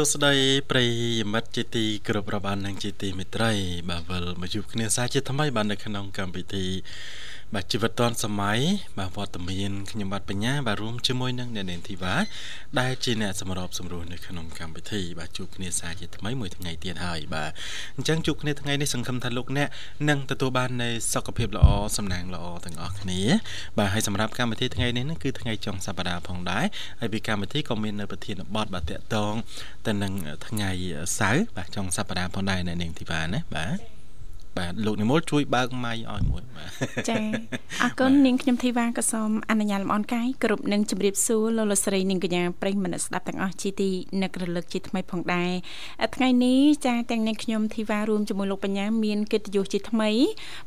សួស្តីប្រិយមិត្តជាទីគោរពរាប់អាននិងជាទីមេត្រីបាទវិលមកជួបគ្នាសាជាថ្មីបាទនៅក្នុងកម្មវិធី បាទជីវិតឌွန်សម័យបាទវត្តមានខ្ញុំបាទបញ្ញាបាទរួមជាមួយនឹងអ្នកនាងធីវ៉ាដែលជាអ្នកសម្របសម្រួលនៅក្នុងកម្មវិធីបាទជួបគ្នាសាជាថ្មីមួយថ្ងៃទៀតហើយបាទអញ្ចឹងជួបគ្នាថ្ងៃនេះសង្ឃឹមថាលោកអ្នកនឹងទទួលបាននូវសុខភាពល្អសំណាងល្អទាំងអស់គ្នាបាទហើយសម្រាប់កម្មវិធីថ្ងៃនេះគឺថ្ងៃចុងសប្តាហ៍ផងដែរហើយពីកម្មវិធីក៏មាននៅប្រធានបទបាទតកតងទៅនឹងថ្ងៃសៅរ៍បាទចុងសប្តាហ៍ផងដែរអ្នកនាងធីវ៉ាណាបាទ បាទលោកនិមលជួយបើកម៉ៃឲ្យមួយបាទចាអរគុណនាងខ្ញុំធីវ៉ាក៏សូមអនុញ្ញាតលំអរកាយគ្រប់នឹងជម្រាបសួរលោកលោកស្រីនាងកញ្ញាប្រិយមិត្តស្ដាប់ទាំងអស់ជាទីនឹករលឹកជាថ្មីផងដែរថ្ងៃនេះចាទាំងនាងខ្ញុំធីវ៉ារួមជាមួយលោកបញ្ញាមានកិត្តិយសជាថ្មី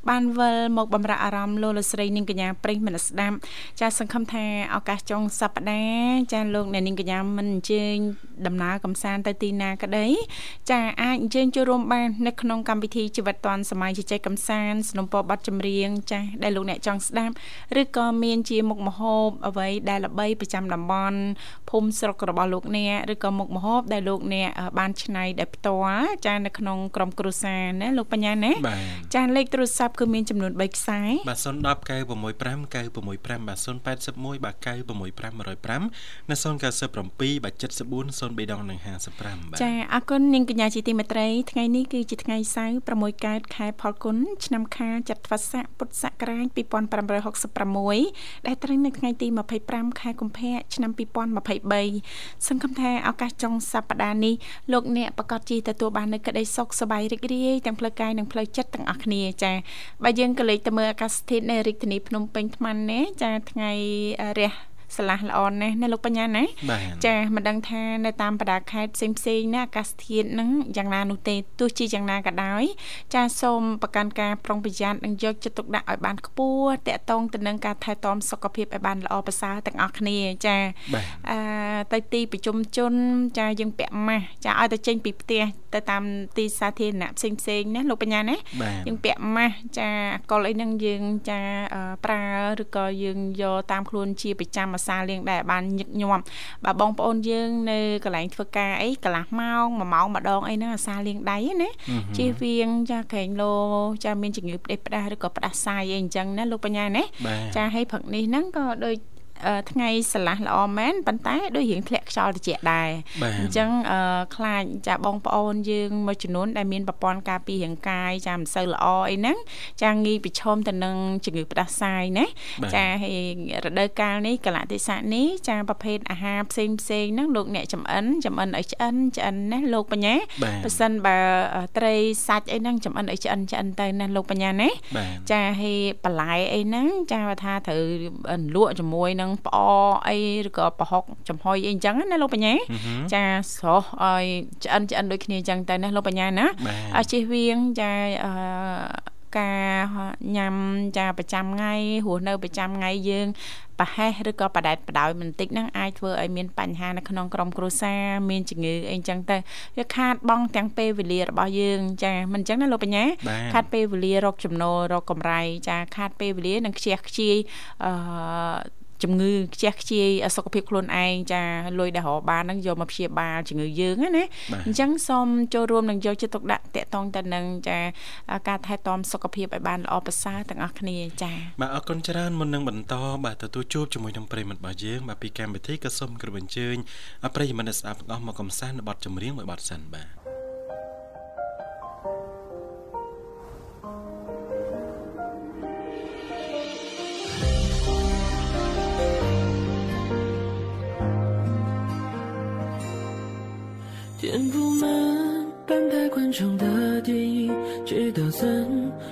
បានវិលមកបំរើអារម្មណ៍លោកលោកស្រីនាងកញ្ញាប្រិយមិត្តស្ដាប់ចាសង្ឃឹមថាឱកាសចុងសប្ដាហ៍ចាលោកអ្នកនាងកញ្ញាមិនអញ្ជើញដំណើរកំសាន្តទៅទីណាក្តីចាអាចអញ្ជើញចូលរួមបាននៅក្នុងកម្មវិធីជីវិតឌွန်សម័យជជែកកំសាន្តสนុំពរប័ណ្ណចម្រៀងចាស់ដែលលោកអ្នកចង់ស្ដាប់ឬក៏មានជាមុខម្ហូបអ្វីដែលល្បីប្រចាំតំបន់ភូមិស្រុករបស់លោកអ្នកឬក៏មុខម្ហូបដែលលោកអ្នកបានច្នៃដែលផ្ទាល់ចានៅក្នុងក្រុមគ្រួសារណាលោកបញ្ញាណាចាលេខទូរស័ព្ទគឺមានចំនួន3ខ្សែបាទ010 965 965បាទ081បាទ965 105និង097បាទ74 03ដងនិង55បាទចាអរគុណនាងកញ្ញាជាទីមេត្រីថ្ងៃនេះគឺជាថ្ងៃសៅរ៍6កើតខែផលគុណឆ្នាំខាចត្វាស័កពុទ្ធសករាជ2566ដែលត្រូវនៅថ្ងៃទី25ខែកុម្ភៈឆ្នាំ2023សង្ឃឹមថាឱកាសចុងសប្តាហ៍នេះលោកអ្នកប្រកាសជាទទួលបាននូវក្តីសុខសប្បាយរីករាយទាំងផ្លូវកាយនិងផ្លូវចិត្តទាំងអស់គ្នាចា៎បើយើងក៏លេខទៅមើលអាកាសធាតុនៅរាជធានីភ្នំពេញថ្មណាចាថ្ងៃរះ ស្រឡះល្អណាស់ណាលោកបញ្ញាណាចាមិនដឹងថានៅតាមបណ្ដាខេត្តផ្សេងផ្សេងណាអាកាសធាតុហ្នឹងយ៉ាងណានោះទេទោះជាយ៉ាងណាក៏ដោយចាសូមប្រកាន់ការប្រុងប្រយ័ត្ននិងយកចិត្តទុកដាក់ឲ្យបានខ្ពស់តកតងទៅនឹងការថែទាំសុខភាពឲ្យបានល្អប្រសើរទាំងអស់គ្នាចាអឺទៅទីប្រជុំជន ចាយើងពាក់ម៉ាស់ចាឲ្យទៅចេញពីផ្ទះទៅតាមទីសាធារណៈផ្សេងផ្សេងណាលោកបញ្ញាណាយើងពាក់ម៉ាស់ចាកុលអីហ្នឹងយើងចាប្រើឬក៏យើងយកតាមខ្លួនជាប្រចាំអាសាលៀងដែរបានញឹកញាប់បើបងប្អូនយើងនៅកន្លែងធ្វើការអីកន្លះម៉ោង1ម៉ោងម្ដងអីហ្នឹងអាសាលៀងដៃណាជៀសវាងចាក្រែងលោចាមានជំងឺផ្ដេសផ្ដាសឬក៏ផ្ដាសាយអីអញ្ចឹងណាលោកបញ្ញាណាចាឲ្យព្រឹកនេះហ្នឹងក៏ដូច ថ្ងៃស្រឡះល្អមែនប៉ុន្តែដូចរៀងធ្លាក់ខ្យល់ត្រជាក់ដែរអញ្ចឹងខ្លាចចាបងប្អូនយើងមួយចំនួនដែលមានប្រព័ន្ធការពាររាងកាយចាមិនសូវល្អអីហ្នឹងចាងាយប្រឈមទៅនឹងជំងឺផ្ដាសាយណាចាហើយរដូវកាលនេះកលៈទេសៈនេះចាប្រភេទអាហារផ្សេងផ្សេងហ្នឹងលោកអ្នកចំអិនចំអិនឲ្យឆ្អិនឆ្អិនណាលោកបញ្ញាប៉ះសិនបើត្រីសាច់អីហ្នឹងចំអិនឲ្យឆ្អិនឆ្អិនទៅណាលោកបញ្ញាណាចាហើយបន្លែអីហ្នឹងចាថាត្រូវលក់ជាមួយនឹងផ្អអីឬក៏ប្រហុកចំហុយអីអញ្ចឹងណាលោកបញ្ញាចាស្រស់ឲ្យឆ្អិនឆ្អិនដូចគ្នាអញ្ចឹងទៅណាលោកបញ្ញាណាឲ្យជិះវៀងចាអឺការញ៉ាំចាប្រចាំថ្ងៃរស់នៅប្រចាំថ្ងៃយើងប្រហែសឬក៏បដែតបដោយបន្តិចហ្នឹងអាចធ្វើឲ្យមានបញ្ហានៅក្នុងក្រុមគ្រួសារមានជំងឺអីចឹងទៅវាខាតបង់ទាំងពេលវេលារបស់យើងចាមិនចឹងណាលោកបញ្ញាខាតពេលវេលារកចំណូលរកកម្រៃចាខាតពេលវេលានិងខ្ជះខ្ជាយអឺ ជំងឺខ្ជះខ្ជាយសុខភាពខ្លួនឯងចាលុយដែលរកបានហ្នឹងយកមកព្យាបាលជំងឺយើងណាអញ្ចឹងសូមចូលរួមនឹងយកចិត្តទុកដាក់តកតងទៅនឹងចាការថែទាំសុខភាពឲ្យបានល្អប្រសើរទាំងអស់គ្នាចាបាទអរគុណច្រើនមុននឹងបន្តបាទទទួលជួបជាមួយនឹងប្រិមត្តរបស់យើងបាទពីកម្មវិធីក៏សូមគោរពអញ្ជើញប្រិយមិត្តស្ដាប់ទាំងអស់មកកំសាន្តនៅបទចម្រៀងមួយបទសិនបាទ 填不满半排观众的电影，直到散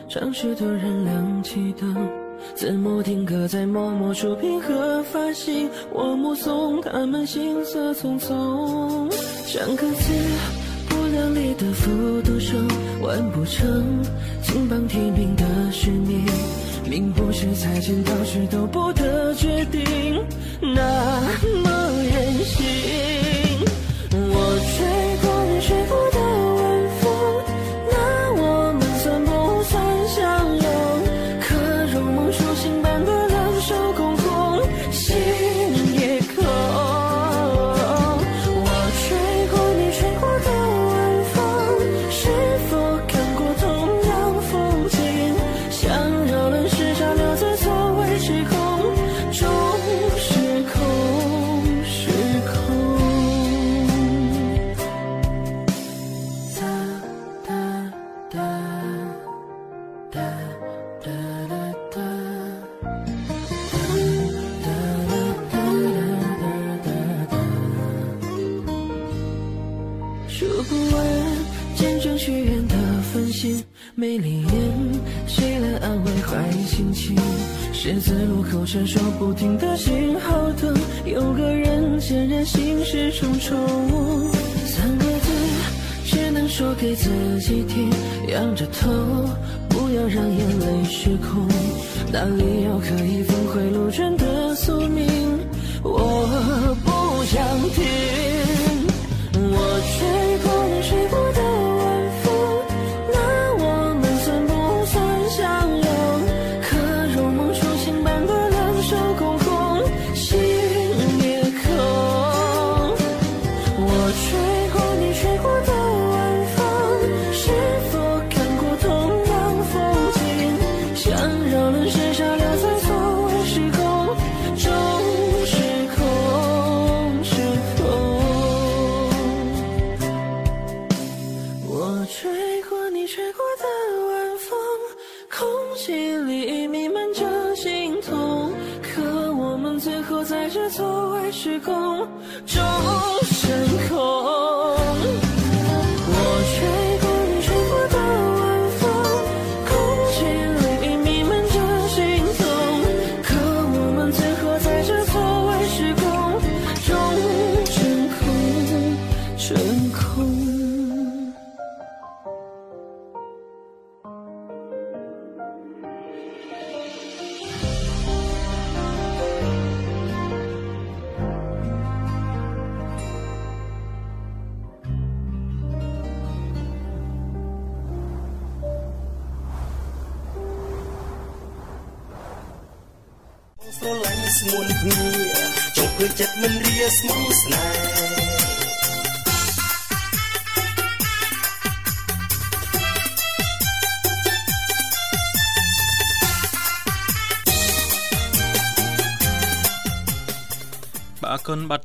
场时突然亮起灯。字幕定格在默默触屏和发行，我目送他们行色匆匆，像个字不量力的复读生，完不成金榜题名的使命，命不是猜拳道具都不得决定，那么头，不要让眼泪失控。哪里有可以吹过你吹过的晚风空气里弥漫着心痛可我们最后在这错位时空终成空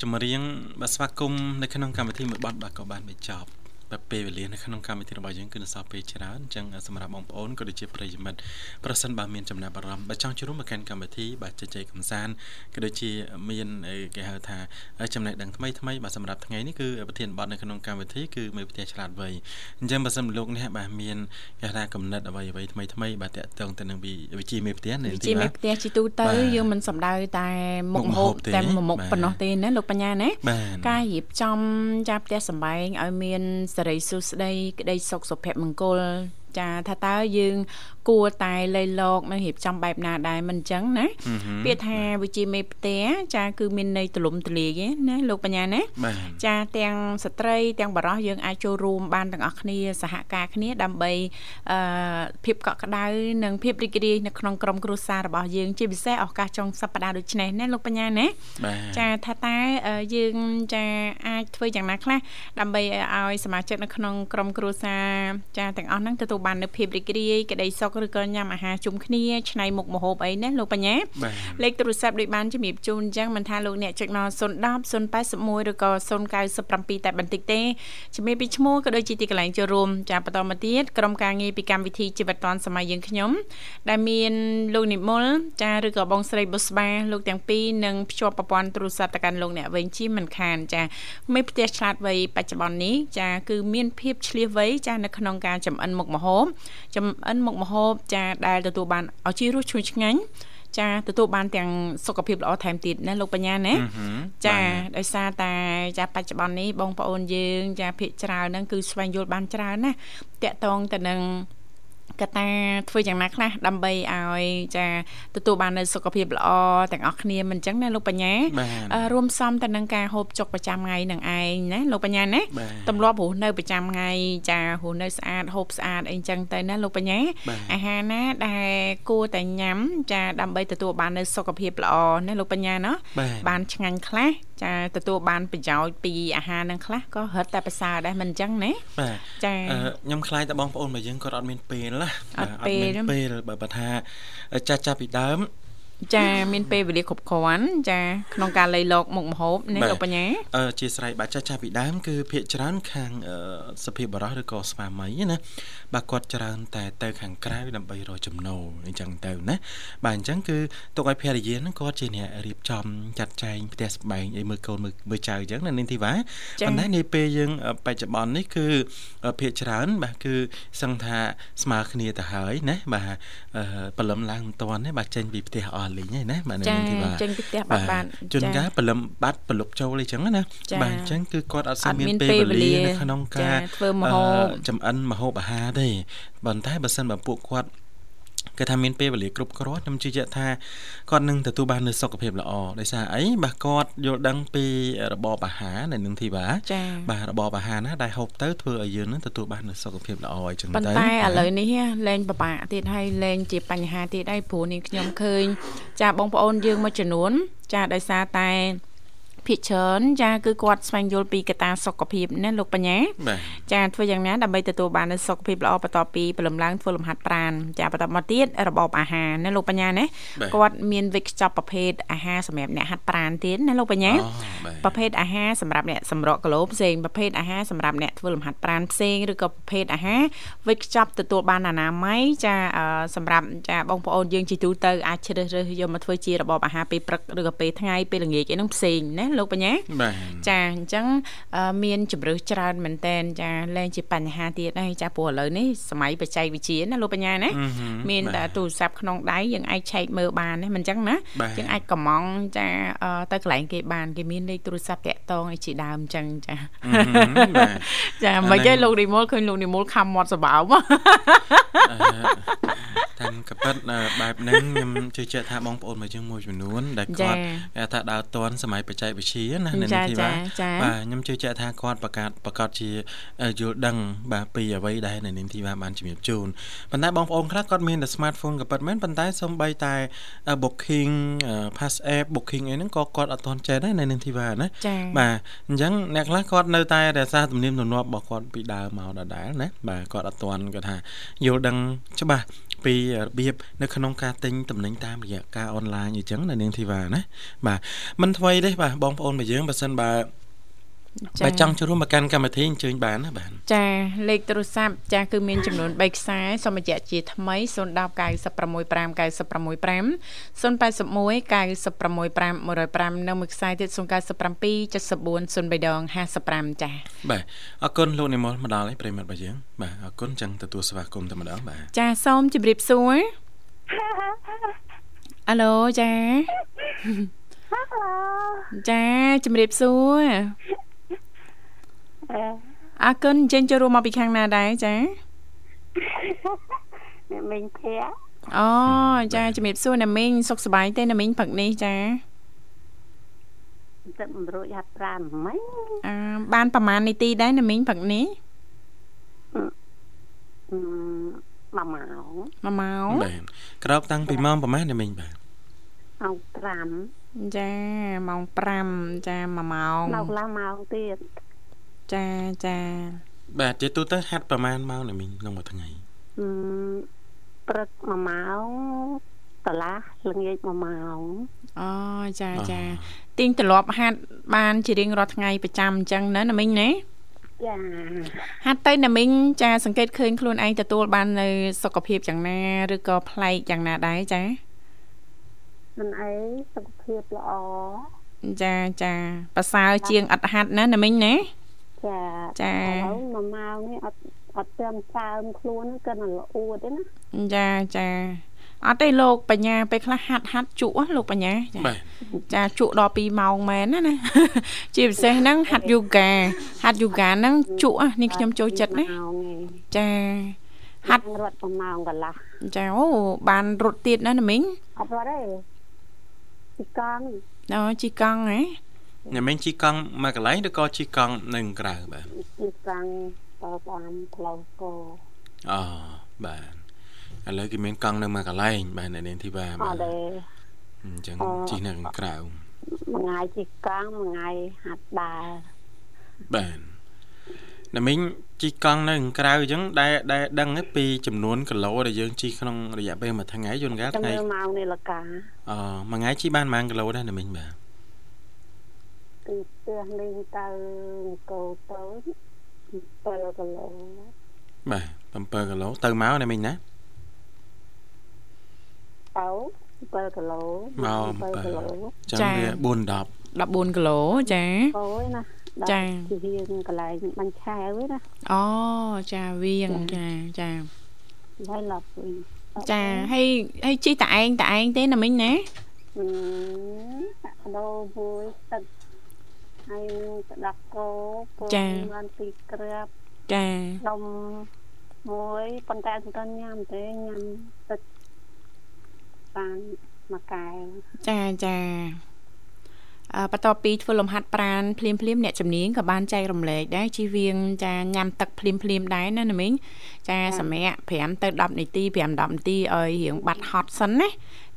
ចម្រៀងបាទស្វាគមន៍នៅក្នុងកម្មវិធីមួយប័ណ្ណបាទក៏បានបញ្ចប់ ពេលវេលានៅក្នុងកម្មវិធីរបស់យើងគឺនៅសល់ពេលច្រើនអញ្ចឹងសម្រាប់បងប្អូនក៏ដូចជាប្រិយមិត្តប្រសិនបើមានចំណាប់អារម្មណ៍បើចង់ចូលរួមមកកាន់កម្មវិធីបាទជជែកកម្សាន្តក៏ដូចជាមានគេហៅថាចំណេះដឹងថ្មីថ្មីបាទសម្រាប់ថ្ងៃនេះគឺប្រធានបទនៅក្នុងកម្មវិធីគឺមេផ្ទះឆ្លាតវៃអញ្ចឹងបើសិនលោកនេះបាទមានគេថាកំណត់អ្វីអ្វីថ្មីថ្មីបាទតកតងទៅនឹងវិជាមេផ្ទះនេះវិជាមេផ្ទះជាទូទៅយើងមិនសំដៅតែមុខម្ហូបតែមុខប៉ុណ្ណោះទេណាលោកបញ្ញាណាការរៀបចំចាផ្ទះសម្បែងឲ្យមានសេរីសួស្តីក្តីសុខសុភមង្គលចាថាតើយើង គួរតែលៃលកនៅរៀបចំបែបណាដែរមិនអញ្ចឹងណាពាក្យថាវិជាមេផ្ទះចាគឺមានន័យទលំទលាយណាលោកបញ្ញាណាចាទាំងស្ត្រីទាំងបរោះយើងអាចចូលរួមបានទាំងអស់គ្នាសហការគ្នាដើម្បីអឺភាពកក់ក្ដៅនិងភាពរីករាយនៅក្នុងក្រុមគ្រួសាររបស់យើងជាពិសេសឱកាសចុងសប្តាហ៍ដូចនេះណាលោកបញ្ញាណាចាថាតើយើងចាអាចធ្វើយ៉ាងណាខ្លះដើម្បីឲ្យសមាជិកនៅក្នុងក្រុមគ្រួសារចាទាំងអស់ហ្នឹងទទួលបាននៅភាពរីករាយក្តីសុខឬក៏ញ៉ាំអាហារជុំគ្នាឆ្នៃមុខម្ហូបអីណាលោកបញ្ញាលេខទូរស័ព្ទដូចបានជំរាបជូនអញ្ចឹងមិនថាលោកអ្នកចុចមក010 081ឬក៏097តែបន្តិចទេជំរាបពីឈ្មោះក៏ដូចជាទីកន្លែងចូលរួមចាបន្តមកទៀតក្រុមការងារពីកម្មវិធីជីវិតឌွန်សម័យយើងខ្ញុំដែលមានលោកនិមលចាឬក៏បងស្រីបុស្បាលោកទាំងពីរនឹងភ្ជាប់ប្រព័ន្ធទូរស័ព្ទទៅកាន់លោកអ្នកវិញជាមិនខានចាមេផ្ទះឆ្លាតវៃបច្ចុប្បន្ននេះចាគឺមានភាពឆ្លៀសវៃចានៅក្នុងការចំអិនមុខម្ហូបចំអិនមុខម្ហូបចាដែលទទួលបានឲ្យជារសឈ្ងុយឆ្ងាញ់ចាទទួលបានទាំងសុខភាពល្អថែមទៀតណាលោកបញ្ញាណាចាដោយសារតែចាបច្ចុប្បន្ននេះបងប្អូនយើង ចាភិកច្រើនហ្នឹងគឺស្វែងយល់បានច្រើនណាតកតងទៅនឹង កតាធ្វើយ៉ាងណាខ្លះដើម្បីឲ្យចាទទួលបាននូវសុខភាពល្អទាំងអស់គ្នាមិនអញ្ចឹងណាលោកបញ្ញារួមសំទៅនឹងការហូបចុកប្រចាំថ្ងៃនឹងឯងណាលោកបញ្ញាណាទម្លាប់រស់នៅប្រចាំថ្ងៃចារស់នៅស្អាតហូបស្អាតអីអញ្ចឹងទៅណាលោកបញ្ញាអាហារណាដែលគួរតែញ៉ាំចាដើម្បីទទួលបាននូវសុខភាពល្អណាលោកបញ្ញាណាបានឆ្ងាញ់ខ្លះចាទទួលបានប្រយោជន៍ពីអាហារនឹងខ្លះក៏រឹតតែប្រសើរដែរមិនអញ្ចឹងណាបាទចាខ្ញុំខ្លាចតែបងប្អូនរបស់យើងគាត់អត់មានពេលណាអត់មានពេលបើបើថាចាស់ចាស់ពីដើម ចាមានពេលវេលាគ្រប់គ្រាន់ចាក្នុងការលៃលកមុខម្ហូបនេះលោកបញ្ញាអឺជាស្រ័យបាទចាស់ចាស់ពីដើមគឺភាកច្រើនខាងសភាពបរោះឬក៏ស្វាមីណាបាទគាត់ច្រើនតែទៅខាងក្រៅដើម្បីរកចំណូលអញ្ចឹងទៅណាបាទអញ្ចឹងគឺទុកឲ្យភរិយាហ្នឹងគាត់ជាអ្នករៀបចំចាត់ចែងផ្ទះស្បែងអីមើលកូនមើលមើលចៅអញ្ចឹងណានាងធីវ៉ាប៉ុន្តែនាពេលយើងបច្ចុប្បន្ននេះគឺភាកច្រើនបាទគឺសឹងថាស្មើគ្នាទៅហើយណាបាទព្រលឹមឡើងមិនតាន់ទេបាទចេញពីផ្ទះអស់លីងហ្នឹងណាបាទនាងធីវ៉ាចេញពីផ្ទះបាត់បានជួនកាលព្រលឹមបាត់ប្រលប់ចូលអីចឹងណាបាទអញ្ចឹងគឺគាត់អត់សូវមានពេលវេលានៅក្នុងការធ្វើម្ហូបចំអិនម្ហូបអាហារទេប៉ុន្តែបើសិនបើពួកគាត់ គេថាមានពេលវេលាគ្រប់គ្រាន់ខ្ញុំជឿជាក់ថាគាត់នឹងទទួលបាននូវសុខភាពល្អដោយសារអីបាទគាត់យល់ដឹងពីរបបអាហារនៅនឹងធីបាបាទរបបអាហារណាដែលហូបទៅធ្វើឲ្យយើងនឹងទទួលបាននូវសុខភាពល្អអញ្ចឹងទៅប៉ុន្តែឥឡូវនេះលែងពិបាកទៀតហើយលែងជាបញ្ហាទៀតហើយព្រោះនេះខ្ញុំឃើញចាបងប្អូនយើងមួយចំនួនចាដោយសារតែ ភាគច្រើនចាគឺគាត់ស្វែងយល់ពីកត្តាសុខភាពណាលោកបញ្ញាចាធ្វើយ៉ាងណាដើម្បីទទួលបាននូវសុខភាពល្អបន្ទាប់ពីព្រលឹមឡើងធ្វើលំហាត់ប្រាណចាបន្តមកទៀតរបបអាហារណាលោកបញ្ញាណាគាត់មានវិកខ្ចប់ប្រភេទអាហារសម្រាប់អ្នកហាត់ប្រាណទៀតណាលោកបញ្ញាប្រភេទអាហារសម្រាប់អ្នកសម្រក់គីឡូផ្សេងប្រភេទអាហារសម្រាប់អ្នកធ្វើលំហាត់ប្រាណផ្សេងឬក៏ប្រភេទអាហារវិកខ្ចប់ទទួលបានអនាម័យចាសម្រាប់ចាបងប្អូនយើងជាទូទៅអាចជ្រើសរើសយកមកធ្វើជារបបអាហារពេលព្រឹកឬក៏ពេលថ្ងៃពេលល្ងាចអីហ្នឹងផ្សេងណាលោកបញ្ញាចាអញ្ចឹងមានជំរឿសច្រើនមែនតែនចាលែងជាបញ្ហាទៀតហើយចាព្រោះឥឡូវនេះសម័យបច្ចេកវិទ្យាណាលោកបញ្ញាណាមានតែទូរស័ព្ទក្នុងដៃយើងអាចឆែកមើលបានណាមិនអញ្ចឹងណាយើងអាចកំងចាទៅកន្លែងគេបានគេមានលេខទូរស័ព្ទតាក់តងឲ្យជាដើមអញ្ចឹងចាចាមិនទេលោកនីមូលឃើញលោកនីមូលខំមាត់សបោមតាមកប៉ិតបែបហ្នឹងខ្ញុំជឿជាក់ថាបងប្អូនមួយយើងមួយចំនួនដែលគាត់គេថាដើរតន់សម័យបច្ចេកវិទ្យាណានៅនេះធីវ៉ាបាទខ្ញុំជឿជាក់ថាគាត់ប្រកាសប្រកាសជាយល់ដឹងបាទពីអ្វីដែលនៅនេះធីវ៉ាបានជំរាបជូនប៉ុន្តែបងប្អូនខ្លះគាត់មានតែ smartphone ក៏ពិតមែនប៉ុន្តែសូម្បីតែ booking pass app booking អីហ្នឹងក៏គាត់អត់ទាន់ចេះដែរនៅនេះធីវ៉ាណាបាទអញ្ចឹងអ្នកខ្លះគាត់នៅតែរក្សាទំនៀមទម្លាប់របស់គាត់ពីដើមមកដដែលណាបាទគាត់អត់ទាន់គាត់ថាយល់ដឹងច្បាស់ ពីរបៀបនៅក្នុងការទិញតំណែងតាមរយៈការអនឡាញអញ្ចឹងនៅនាងធីវ៉ាណាបាទមិនថ្មីទេបាទបងប្អូនរបស់យើងបើសិនបើ បើចង់ចូលរួមមកកាន់កម្មវិធីអញ្ជើញបានណាបាទចាលេខទូរស័ព្ទចាគឺមានចំនួន3ខ្សែសូមបញ្ជាក់ជាថ្មី010 965 965 081 965 105និងមួយខ្សែទៀត097 74 03ដង55ចាបាទអរគុណលោកនិមលមកដល់ហើយប្រិមត្តរបស់យើងបាទអរគុណចឹងទទួលស្វាគមន៍តែម្ដងបាទចាសូមជម្រាបសួរអាឡូចាចាជំរាបសួរ អរគុណចេញចូលរួមមកពីខាងណាដែរចាអ្នកមីងភ័ក្រអូចាជំរាបសួរអ្នកមីងសុខសប្បាយទេអ្នកមីងផឹកនេះចាទឹកមិនរួចហាត់ប្រាណមិញអឺបានប្រហែលនាទីដែរអ្នកមីងផឹកនេះ1ម៉ោង1ម៉ោងបាទក្រោកតាំងពីម៉ោងប្រហែលអ្នកមីងបាទម៉ោង5ចាម៉ោង5ចា1ម៉ោងម៉ោងកន្លះម៉ោងទៀត ចាចាបាទជាទូទៅហាត់ប្រហែលម៉ោងអ្នកមីងក្នុងមួយថ្ងៃអឺព្រឹក1ម៉ោងកន្លះល្ងាច1ម៉ោងអូចាចាទៀងទ្រលាប់ហាត់បានជារៀងរាល់ថ្ងៃប្រចាំអញ្ចឹងណាណាមីងណាចាហាត់ទៅណាមីងចាសង្កេតឃើញខ្លួនឯងទទួលបាននៅសុខភាពយ៉ាងណាឬក៏ប្លែកយ៉ាងណាដែរចាមិនអីសុខភាពល្អចាចាប្រសើរជាងអត់ហាត់ណាណាមីងណា ចាចាឥឡូវមួយម៉ោងនេះអត់អត់ត្រឹមសើមខ្លួនគឺនៅល្អួតទេណាចាចាអត់ទេលោកបញ្ញាពេលខ្លះហាត់ហាត់ជក់លោកបញ្ញាចាជក់ដល់2ម៉ោងមែនណាណាជាពិសេសហ្នឹងហាត់យូហ្គាហាត់យូហ្គាហ្នឹងជក់នេះខ្ញុំចូលចិត្តណាចាហាត់រត់1ម៉ោងកន្លះចាអូបានរត់ទៀតណាណាមីងអត់រត់ទេជីកង់អូជីកង់ហ៎ ញ៉ាំមីងជីកង់មកកន្លែងឬក៏ជីកង់នៅក្រៅបាទជីកង់ទៅតាមផ្លូវគោអូបាទឥឡូវគេមានកង់នៅមួយកន្លែងបាទអ្នកនាងធីវ៉ាបាទអញ្ចឹងជិះនៅខាងក្រៅមួយថ្ងៃជិះកង់មួយថ្ងៃហាត់ដើរបាទណាមីងជិះកង់នៅខាងក្រៅអញ្ចឹងដែលដែលដឹងពីចំនួនគីឡូដែលយើងជិះក្នុងរយៈពេលមួយថ្ងៃយន្តការថ្ងៃម៉ោងនេះលកាអូមួយថ្ងៃជិះបានប៉ុន្មានគីឡូដែរណាមីងបាទ ពីផ្ទះនេះទៅអង្គរទៅ7គីឡូបាទ7គីឡូទៅមកណាមីងណាទៅ7គីឡូមក7គីឡូចាំវា4 10 14គីឡូចាអូយណាចាជាវៀងកន្លែងបាញ់ឆាវណាអូចាវៀងចាចាហើយឡប់វិញចាហើយហើយជីតឯងតឯងទេណាមិញណាអឺដោមួយទឹក ហើយទឹកដាក់គោពោបានពីក្រាបចានំមួយប៉ុន្តែមិនទាន់ញ៉ាំទេញ៉ាំទឹកបានមួយកែវចាចាអឺបន្ទាប់ពីធ្វើលំហាត់ប្រានភ្លាមភ្លាមអ្នកជំនាញក៏បានចែករំលែកដែរជីវៀងចាញ៉ាំទឹកភ្លាមភ្លាមដែរណាណាមីងចាសម្រាប់5ទៅ10នាទី5 10នាទីឲ្យរៀងបាត់ហត់សិនណា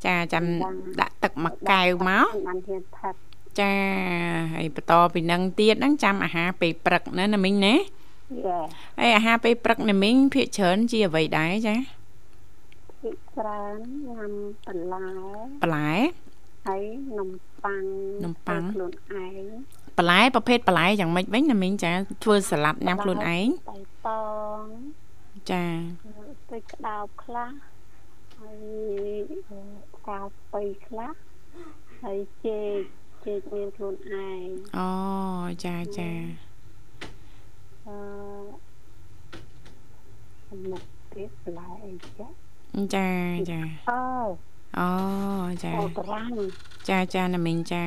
ចាចាំដាក់ទឹកមួយកែវមកបានធានផឹក ចាហើយបន្តពីនឹងទៀតហ្នឹងចាំអាហារពេលព្រឹកណាណាមីងណាចាហើយអាហារពេលព្រឹកណាមីងភាកច្រើនជាអ្វីដែរចាភាគច្រើនញ៉ាំបន្លែបន្លែហើយនំប៉័ងនំប៉័ងខ្លួនឯងបន្លែប្រភេទបន្លែយ៉ាងម៉េចវិញណាមីងចាធ្វើសាឡាត់ញ៉ាំខ្លួនឯងបៃតងចាទៅក្តោបខ្លះហើយកោបបីខ្លះហើយចេក ចេកមានខ្លួនឯងអូចាចាអឺមុខទៀតបន្លែអីចាចាចាអូអូចាអូប្រាំងចាចាណាមីងចា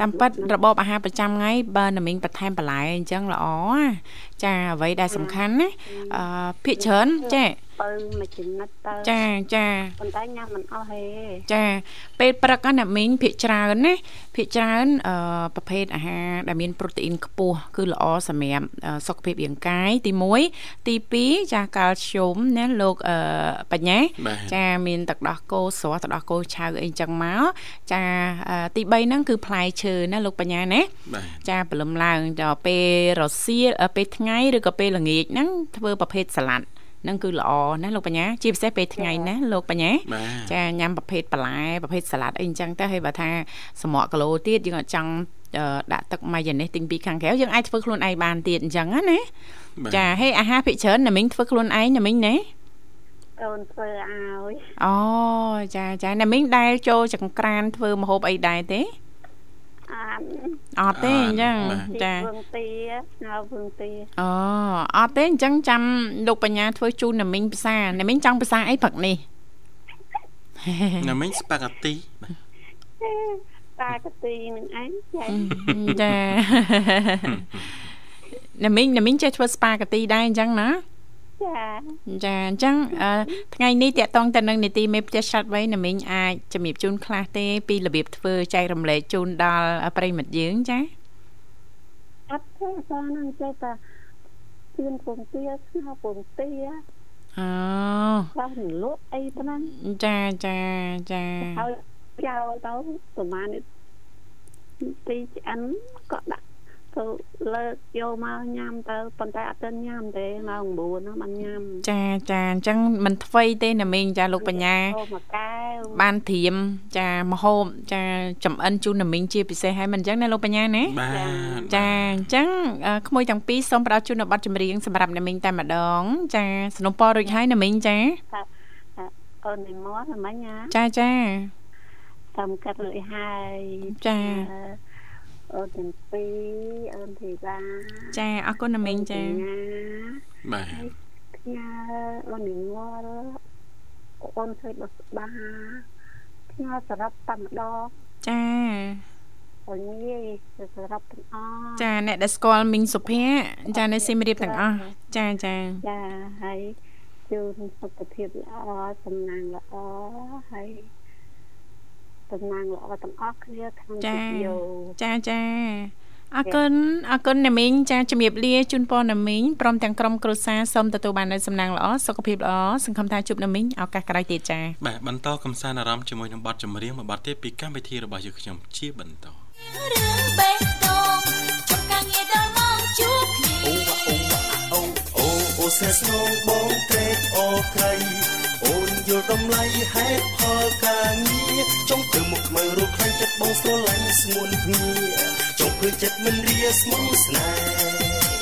តាមពិតរបបអាហារប្រចាំថ្ងៃបើណាមីងបន្ថែមបន្លែអញ្ចឹងល្អចាអ្វីដែលសំខាន់ណាអឺភាកច្រើនចា ពៅមួយចំណិតទៅចាចាប៉ុន្តែញ៉ាំមិនអស់ហេចាពេលព្រឹកណាមីងភាកច្រើនណាភាកច្រើនអឺប្រភេទអាហារដែលមានប្រូតេអ៊ីនខ្ពស់គឺល្អសម្រាប់សុខភាពរាងកាយទី1ទី2ចាកាល់ស្យូមណាលោកអឺបញ្ញាចាមានទឹកដោះគោស្រស់ទឹកដោះគោឆៅអីចឹងមកចាទី3ហ្នឹងគឺផ្លែឈើណាលោកបញ្ញាណាចាព្រលឹមឡើងដល់ពេលរសៀលពេលថ្ងៃឬក៏ពេលល្ងាចហ្នឹងធ្វើប្រភេទសាឡាត់ នឹងគឺល្អណាលោកបញ្ញាជាពិសេសពេលថ្ងៃណាលោកបញ្ញាចាញ៉ាំប្រភេទបន្លែប្រភេទសាឡាត់អីអញ្ចឹងទៅហើយបើថាសម្រក់គីឡូទៀតយើងអត់ចង់ដាក់ទឹកម៉ាយ៉ូណេសទិញពីខាងក្រៅយើងអាចធ្វើខ្លួនឯងបានទៀតអញ្ចឹងណាចាហើយអាហារភិកច្រើនណាមីងធ្វើខ្លួនឯងណាមីងណាកូនធ្វើឲ្យអូចាចាណាមីងដែលចូលចង្ក្រានធ្វើម្ហូបអីដែរទេអា នអត់ទេអញ្ចឹងចាវឹងទាស្ងោវឹងទាអូអត់ទេអញ្ចឹងចាំលោកបញ្ញាធ្វើជូនណាមីងភាសាណាមីងចង់ភាសាអីព្រឹកនេះណាមីងស្ប៉ាហ្គាទីស្ប៉ាហ្គាទីនឹងឯងចាចាណាមីងណាមីងចេះធ្វើស្ប៉ាហ្គាទីដែរអញ្ចឹងណា ចាចាអញ្ចឹងថ្ងៃនេះតកតងទៅនឹងនីតិមេផ្ទះឆ្លាតវៃណាមីងអាចជំរាបជូនខ្លះទេ ពីរបៀបធ្វើចែករំលែកជូនដល់ប្រិមិត្តយើងចាអត់ទេសារនឹងចេះតែជឿនពងទាស្ងោពងទាអូខ្លះលក់អីប៉ុណ្ណឹងចាចាចាហើយចោលទៅប្រហែលទីឆ្អិនក៏ដាក់ ទៅលើកយកមកញ៉ាំទៅប៉ុន្តែអត់ទាន់ញ៉ាំទេម៉ោង9ហ្នឹងបានញ៉ាំចាចាអញ្ចឹងមិនថ្វីទេណាមីងចាលោកបញ្ញាហូបមួយកែវបានត្រៀមចាមហូបចាចំអិនជូនណាមីងជាពិសេសហើយមិនអញ្ចឹងណាលោកបញ្ញាណាបាទចាអញ្ចឹងអឺក្មួយទាំងពីរសូមផ្ដល់ជូននៅប័ណ្ណចម្រៀងសម្រាប់ណាមីងតែម្ដង ចាสนុំពររួចហើយណាមីងចាថាអូននិមន្តមិញណាចាចាតាមកាត់លុយហើយចា អឺអូនទាំងពីរអូនធីតាចាអរគុណណាមីងចាណាបាទផ្ញើអូននិមន្តអូនធ្វើបស្បាផ្ញើសរុបតែម្ដងចាអូនងាយទៅសរុបទាំងអស់ចាអ្នកដែលស្គាល់មីងសុភ័ក្រចានៅសៀមរាបទាំងអស់ចាចាចាហើយជូនសុខភាពល្អសំណាងល្អហើយ សំណាងល្អទាំងអស់គ្នាក្នុងវិទ្យុចាចាអរគុណអរគុណណាមីងចាជំរាបលាជូនពរណាមីងព្រមទាំងក្រុមគ្រួសារសូមទទួលបាននូវសំណាងល្អសុខភាពល្អសង្ឃឹមថាជួបណាមីងឱកាសក្រោយទៀតចាបាទបន្តកំសាន្តអារម្មណ៍ជាមួយនឹងបទចម្រៀងមួយបទទៀតពីកម្មវិធីរបស់យើងខ្ញុំជាបន្តរឿងបេះដូងចុះការងារដល់ម៉ោងជួបគ្នាអូអូអូអូស្នេហ៍ស្នងបងត្រេកអរក្រៃអូន យល់តម្លៃហេតុផលការងារចង់ទៅមុខខ្មៅរកខ្លាញ់ចិត្តបងស្រឡាញ់ស្ងួនគ្នាចង់ព្រឺចិត្តមិនរាស្មូស្នេហ៍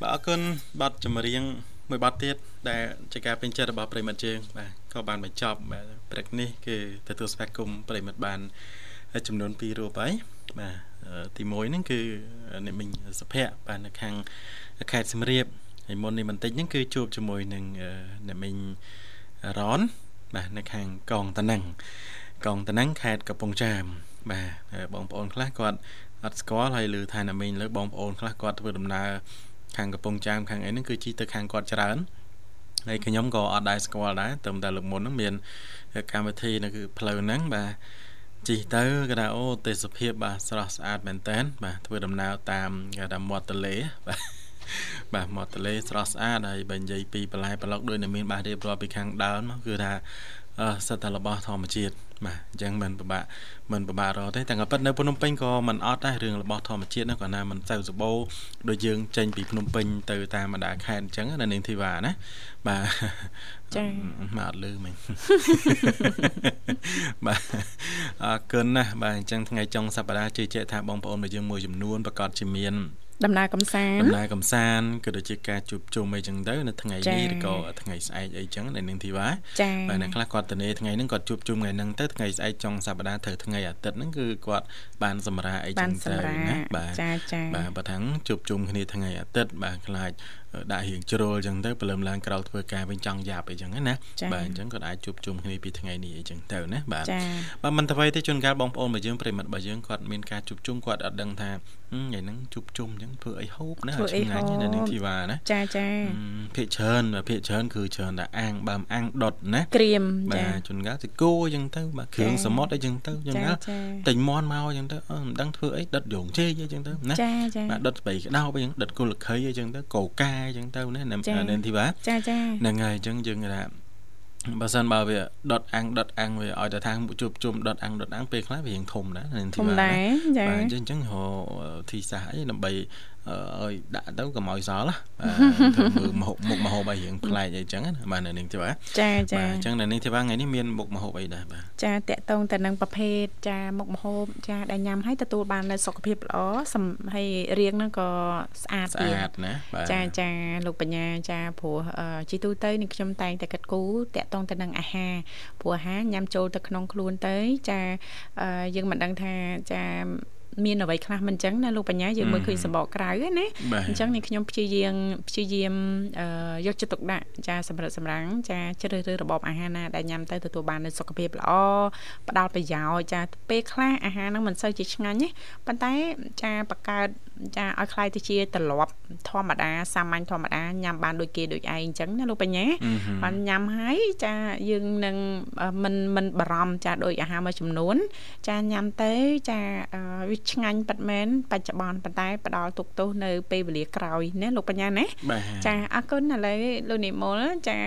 បាទអរគុណបទចម្រៀងមួយបទទៀតដែលជាការពេញចិត្តរបស់ប្រិមិត្តយើងបាទក៏បានបញ្ចប់បាទព្រឹកនេះគឺទទួលស្វាគមន៍ប្រិមិត្តបាន ចំនួន2រូបហើយបាទអឺទី1ហ្នឹងគឺអ្នកមីងសុភ័ក្របាទនៅខាងខេត្តសៀមរាបហើយមុននេះបន្តិចហ្នឹងគឺជួបជាមួយនឹងអឺអ្នកមីងរ៉នបាទនៅខាងកងតនឹងកងតនឹងខេត្តកំពង់ចាម បាទហើយបងប្អូនខ្លះគាត់អត់ស្គាល់ហើយឮថាអ្នកមីងលើបងប្អូនខ្លះគាត់ធ្វើដំណើរខាងកំពង់ចាមខាងអីហ្នឹងគឺជីទៅខាងគាត់ច្រើនហើយខ្ញុំក៏អត់ដែរស្គាល់ដែរតែតែលើកមុនហ្នឹងមានកម្មវិធីនៅគឺផ្លូវហ្នឹងបាទ ជីទៅគេថាអូទេសភាពបាទស្រស់ស្អាតមែនតើបាទធ្វើដំណើរតាមគេថាមាត់ទន្លេបាទបាទមាត់ទន្លេស្រស់ស្អាតហើយបើនិយាយពីបន្លែប្លុកដូចនៅមានបាទរៀបរាប់ពីខាងដើមមកគឺថាអឺសិតតែរបស់ធម្មជាតិ បាទអញ្ចឹងមិនពិបាកមិនពិបាករកទេតែក៏ប៉ិតនៅភ្នំពេញក៏មិនអត់ដែររឿងរបស់ធម្មជាតិហ្នឹងក៏ណាមិនសូវសម្បូរដូចយើងចេញពីភ្នំពេញទៅតាមបណ្ដាខេត្តអញ្ចឹងណានាងធីវ៉ាណាបាទចា៎មកអត់លឺមិញបាទអរគុណណាស់បាទអញ្ចឹងថ្ងៃចុងសប្តាហ៍ជឿជាក់ថាបងប្អូនរបស់យើងមួយចំនួនប្រកាសជាមាន ដំណើរកំសាន្តដំណើរកំសាន្តក៏ដូចជាការជួបជុំអីចឹងទៅនៅថ្ងៃចា៎នេះឬក៏ថ្ងៃស្អែកអីចឹងនៅនឹងធីវ៉ាចាបាទអ្នកខ្លះគាត់ទៅនេថ្ងៃហ្នឹងគាត់ជួបជុំថ្ងៃហ្នឹងទៅថ្ងៃស្អែកចុងសប្តាហ៍ត្រូវថ្ងៃអាទិត្យហ្នឹងគឺគាត់បានសម្រាអីបាចឹនងទៅសម្រាប់ណាបាទចាចាបាទបើថាំងជួបជុំគ្នាថ្ងៃអាទិត្យបាទខ្លាច ដាក់រៀងជ្រុលចឹងទៅព្រលឹមឡើងក្រោលធ្វើការវិញចង់យ៉ាប់អីចឹងណាបាទអញ្ចឹងគាត់អាចជួបជុំគ្នាពីថ្ងៃនេះអីចឹងទៅណាបាទចាបាទមិនទៅទេជួនកាលបងប្អូនរបស់យើងប្រិមត្តរបស់យើងគាត់មានការជួបជុំគាត់អត់ដឹងថាហឹមថ្ងៃហ្នឹងជួបជុំអញ្ចឹងធ្វើអីហូបណាធ្វើអីឆ្ងាញ់ហូបណានឹងធីវ៉ាណាចាចាហឹមភាកច្រើនបាទភាកច្រើនគឺច្រើនតែអាំងបើមអាំងដុតណាក្រៀមបាចាទជួនកាលទៅគោអញ្ចឹងទៅបាទគ្រឿងចាសមុទ្រអីចឹងទៅជួនចាកាលចាតែញមន់មកអញ្ចឹងទៅអឺមិនដឹងធ្វើអីដុតយងជេកអីចឹងទៅណាចាចាបាទដុតស្បៃក្តោបអីចឹងដុតគុលខីអីចឹងទៅកោកាអីចឹងទៅណានៅចានៅធីវ៉ាចាចាហ្នឹងហើយអញ្ចឹងយើងគេថាបើសិនបើវាដុតអាំងដុតអាំងវាឲ្យតែថាជួបជុំដុតអាំងដុតអាំងពេលខ្លះវារៀងធំដែរនៅធធីំវ៉ាដែរចាបាទអញ្ចឹងអញ្ចឹងរកធីសាសអីដើម្បីអឺ ឲ្យដាក់ទៅកុំឲ្យសល់ណាបាទធ្វើមើលមុខមុខមហូបអីរៀងប្លែកអីចឹងណាបាទនៅនឹងធីវ៉ាចាចាបាទអញ្ចឹងនៅនឹងធីវ៉ាថ្ងៃនេះមានមុខមហូបអីដែរបាទចាតកតងទៅនឹងប្រភេទចាមុខម្ហូបចាដែលញ៉ាំឲ្យទទួលបាននូវសុខភាពល្អសំហើយរាងហ្នឹងក៏ស្អាតស្អាតណាបាទចាចាលោកបញ្ញាចាព្រោះអឺជីទូទៅនេះខ្ញុំតែងតែកាត់គូតកតងទៅនឹងអាហារព្រោះអាហារញ៉ាំចូលទៅក្នុងខ្លួនទៅចាអឺយើងមិនដឹងថាចា មានអ្វីខ្លះមិនអញ្ចឹងណាលោកបញ្ញាយើងមើលឃើញសម្បកក្រៅណា បាទ អញ្ចឹងនេះខ្ញុំព្យាយាមព្យាយាមអឺយកចិត្តទុកដាក់ចាសម្រាប់សម្រាំងចាជ្រើសរើសរបបអាហារណាដែលញ៉ាំទៅទទួលបាននូវសុខភាពល្អផ្ដល់ប្រយោជន៍ចាពេលខ្លះអាហារហ្នឹងមិនសូវជាឆ្ងាញ់ទេប៉ុន្តែចាបង្កើតចាឲ្យคล้ายទៅជាទម្លាប់ធម្មតាសាមញ្ញធម្មតាញ៉ាំបានដូចគេដូចឯងអញ្ចឹងណាលោកបញ្ញា អឺហឹម បានញ៉ាំហើយចាយើងនឹងអឺមិនមិនបារម្ភចាដោយអាហារមួយចំនួន ចាញ៉ាំទៅចាអឺវា ឆ្ងាញ់ប៉ាត់មែនបច្ចុប្បន្នប៉ុន្តែផ្ដល់ទុកទោសនៅពេលវេលាក្រោយណាលោកបញ្ញាណាបាទចាអរគុណឥឡូវលោកនិមលចា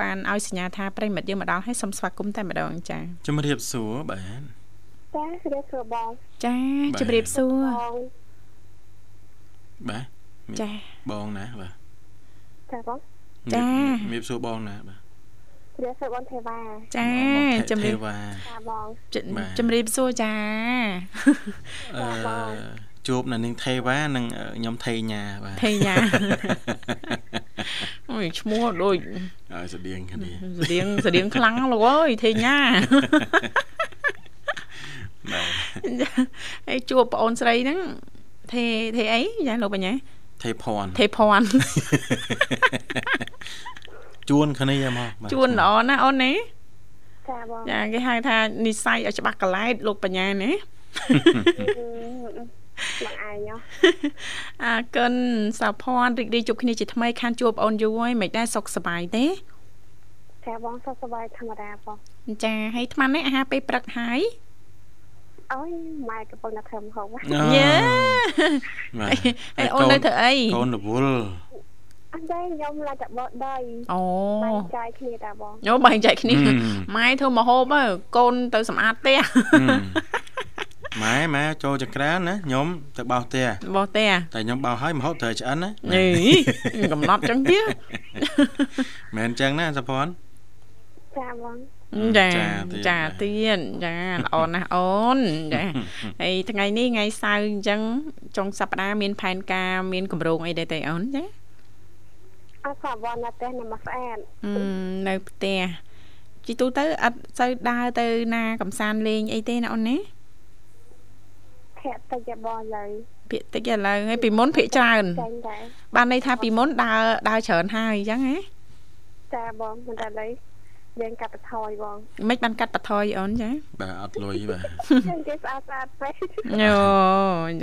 បានឲ្យសញ្ញាថាប្រិមិត្តយើងមកដល់ហើយសូមស្វាគមន៍តែម្ដងចាជំរាបសួរបាទចាស្រីសួរបងចាបាទជម្រាបសួរបងបាទចាបងណាបាទចាបងចាជំរាបសួរបងណាបាទ ស្រីសួរបងទេវ៉ាចាបងជំរាបទេវ៉ាចាបងជបាទជំរាបសួរចាអឺជួបនៅនឹងទេវ៉ានិងអឺខ្ញុំថេញាបាទថេញាអូយឈ្មោះដូចឲ្យស្តៀងគ្នាស្តៀងស្តៀងខ្លាំងលោកអើយថេញាបាទហើយជួបប្អូនស្រីហ្នឹងថេថេអីចាលោកបញ្ញាទេភ័ណ្ឌថេភ័ណ្ឌ ជួនគ្នាមកបាទជួនល្អណាស់អូនណាចាបងចាគេហៅថានិស័យឲ្យច្បាស់កឡែតលោកបញ្ញាណាបងអាយហ៎អាកិនសាភ័ណ្ឌរីករាយជួបគ្នាជាថ្មីខានជួបអូនយូរហើយមិនដែរសុខសប្បាយទេចាបងសុខសប្បាយធម្មតាបងចាហើយអាត្មានេះអាហារពេលព្រឹកហើយអើយម៉ែកំពុងតែធ្វើម្ហូបហ៎អូយេបាទហើយអូននៅធ្វើអីកូនរវល់ អត់ទេខ្ញុំឡើងតែបោះដីអូបែងចែកគ្នាតាបងយោបែងចែកគ្នាម៉ែធ្វើមកហូបហើយកូនទៅសម្អាតផ្ទះម៉ែម៉ែចូលចក្រានណាខ្ញុំទៅបោសផ្ទះបោះផ្ទះតែខ្ញុំបោសហើយមហូបត្រូវឆ្អិនណានេះកំណត់ចឹងទៀតមែនអញ្ចឹងណាសុភ័ណ្ឌចាបងចាចាទៀតចាទៀតចាល្អណាស់អូនចាហើយថ្ងៃនេះថ្ងៃសៅរ៍អញ្ចឹងចុងសប្តាហ៍មានផែនការមានកម្រោងអីដែរទេអូនចា អត់សាបងណាស់ទេនៅមកស្អាតអឺនៅផ្ទះជីទូទៅអត់សូវដើរទៅណាកំសាន្តលេងអីទេណាអូនណាធាក់តិចតែបងលើភាកតិចឥឡូវហើយពីមុនភាកច្រើនចាញ់ដែរបានន័យថាពីមុនដើរដើរច្រើនហើយអញ្ចឹងហ៎ចាបងមិនតែលើយើងកាត់បន្ថយបងមិនបានកាត់បន្ថយអូនចាបាទអត់លុយបាទយើងគេស្អាតស្អាតពេកអូ